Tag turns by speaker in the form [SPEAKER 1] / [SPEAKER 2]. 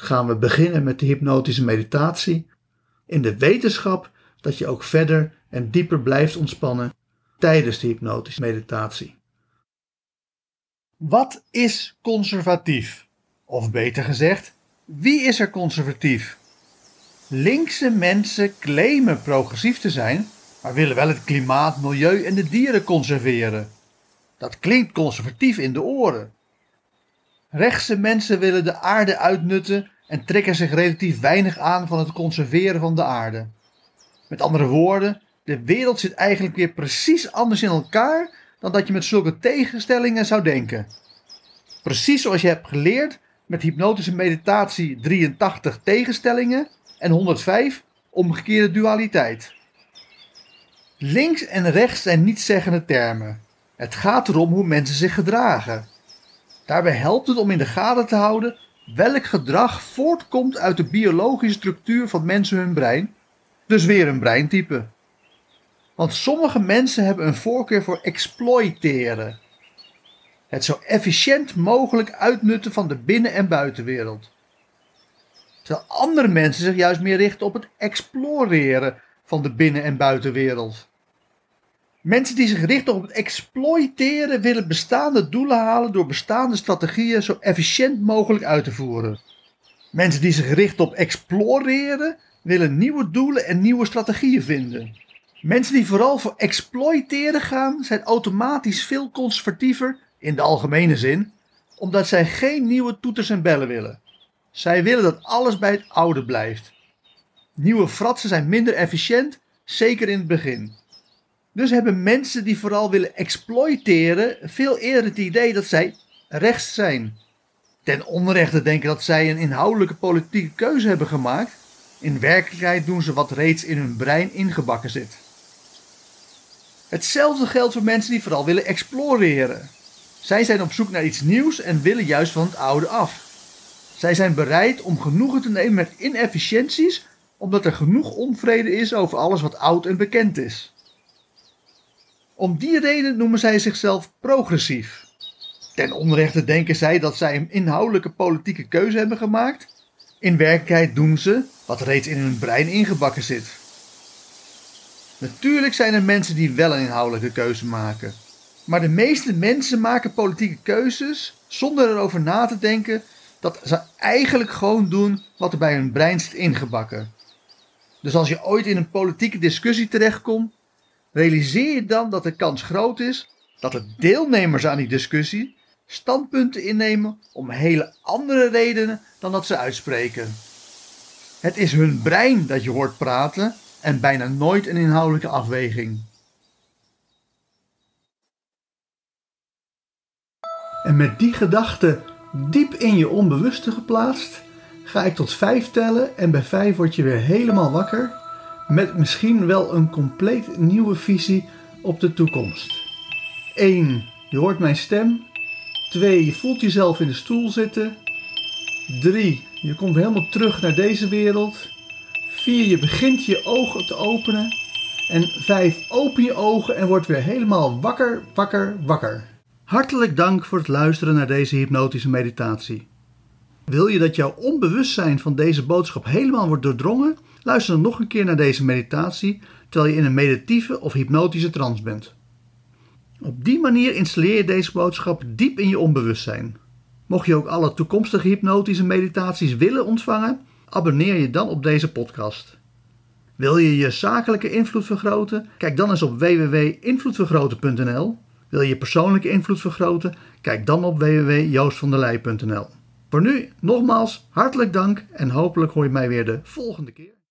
[SPEAKER 1] gaan we beginnen met de hypnotische meditatie in de wetenschap dat je ook verder en dieper blijft ontspannen tijdens de hypnotische meditatie. Wat is conservatief? Of beter gezegd, wie is er conservatief? Linkse mensen claimen progressief te zijn, maar willen wel het klimaat, milieu en de dieren conserveren. Dat klinkt conservatief in de oren. Rechtse mensen willen de aarde uitnutten en trekken zich relatief weinig aan van het conserveren van de aarde. Met andere woorden, de wereld zit eigenlijk weer precies anders in elkaar dan dat je met zulke tegenstellingen zou denken. Precies zoals je hebt geleerd met hypnotische meditatie 83 tegenstellingen en 105 omgekeerde dualiteit. Links en rechts zijn niet-zeggende termen. Het gaat erom hoe mensen zich gedragen. Daarbij helpt het om in de gaten te houden welk gedrag voortkomt uit de biologische structuur van mensen hun brein, dus weer een breintype. Want sommige mensen hebben een voorkeur voor exploiteren. Het zo efficiënt mogelijk uitnutten van de binnen- en buitenwereld. Terwijl andere mensen zich juist meer richten op het exploreren van de binnen- en buitenwereld. Mensen die zich richten op het exploiteren willen bestaande doelen halen door bestaande strategieën zo efficiënt mogelijk uit te voeren. Mensen die zich richten op exploreren willen nieuwe doelen en nieuwe strategieën vinden. Mensen die vooral voor exploiteren gaan zijn automatisch veel conservatiever in de algemene zin, omdat zij geen nieuwe toeters en bellen willen. Zij willen dat alles bij het oude blijft. Nieuwe fratsen zijn minder efficiënt, zeker in het begin. Dus hebben mensen die vooral willen exploiteren veel eerder het idee dat zij rechts zijn. Ten onrechte denken dat zij een inhoudelijke politieke keuze hebben gemaakt, In werkelijkheid doen ze wat reeds in hun brein ingebakken zit. Hetzelfde geldt voor mensen die vooral willen exploreren. Zij zijn op zoek naar iets nieuws en willen juist van het oude af. Zij zijn bereid om genoegen te nemen met inefficiënties, omdat er genoeg onvrede is over alles wat oud en bekend is. Om die reden noemen zij zichzelf progressief. Ten onrechte denken zij dat zij een inhoudelijke politieke keuze hebben gemaakt. In werkelijkheid doen ze wat reeds in hun brein ingebakken zit. Natuurlijk zijn er mensen die wel een inhoudelijke keuze maken. Maar de meeste mensen maken politieke keuzes zonder erover na te denken dat ze eigenlijk gewoon doen wat er bij hun brein zit ingebakken. Dus als je ooit in een politieke discussie terechtkomt, realiseer je dan dat de kans groot is dat de deelnemers aan die discussie standpunten innemen om hele andere redenen dan dat ze uitspreken. Het is hun brein dat je hoort praten en bijna nooit een inhoudelijke afweging. En met die gedachte diep in je onbewuste geplaatst, ga ik tot vijf tellen en bij vijf word je weer helemaal wakker met misschien wel een compleet nieuwe visie op de toekomst. 1. Je hoort mijn stem. 2. Je voelt jezelf in de stoel zitten. 3. Je komt helemaal terug naar deze wereld. 4. Je begint je ogen te openen. En 5. Open je ogen en word weer helemaal wakker, wakker, wakker. Hartelijk dank voor het luisteren naar deze hypnotische meditatie. Wil je dat jouw onbewustzijn van deze boodschap helemaal wordt doordrongen? Luister dan nog een keer naar deze meditatie terwijl je in een meditieve of hypnotische trance bent. Op die manier installeer je deze boodschap diep in je onbewustzijn. Mocht je ook alle toekomstige hypnotische meditaties willen ontvangen, abonneer je dan op deze podcast. Wil je je zakelijke invloed vergroten? Kijk dan eens op www.invloedvergroten.nl. Wil je persoonlijke invloed vergroten? Kijk dan op www.joostvanderlei.nl. Voor nu nogmaals hartelijk dank en hopelijk hoor je mij weer de volgende keer.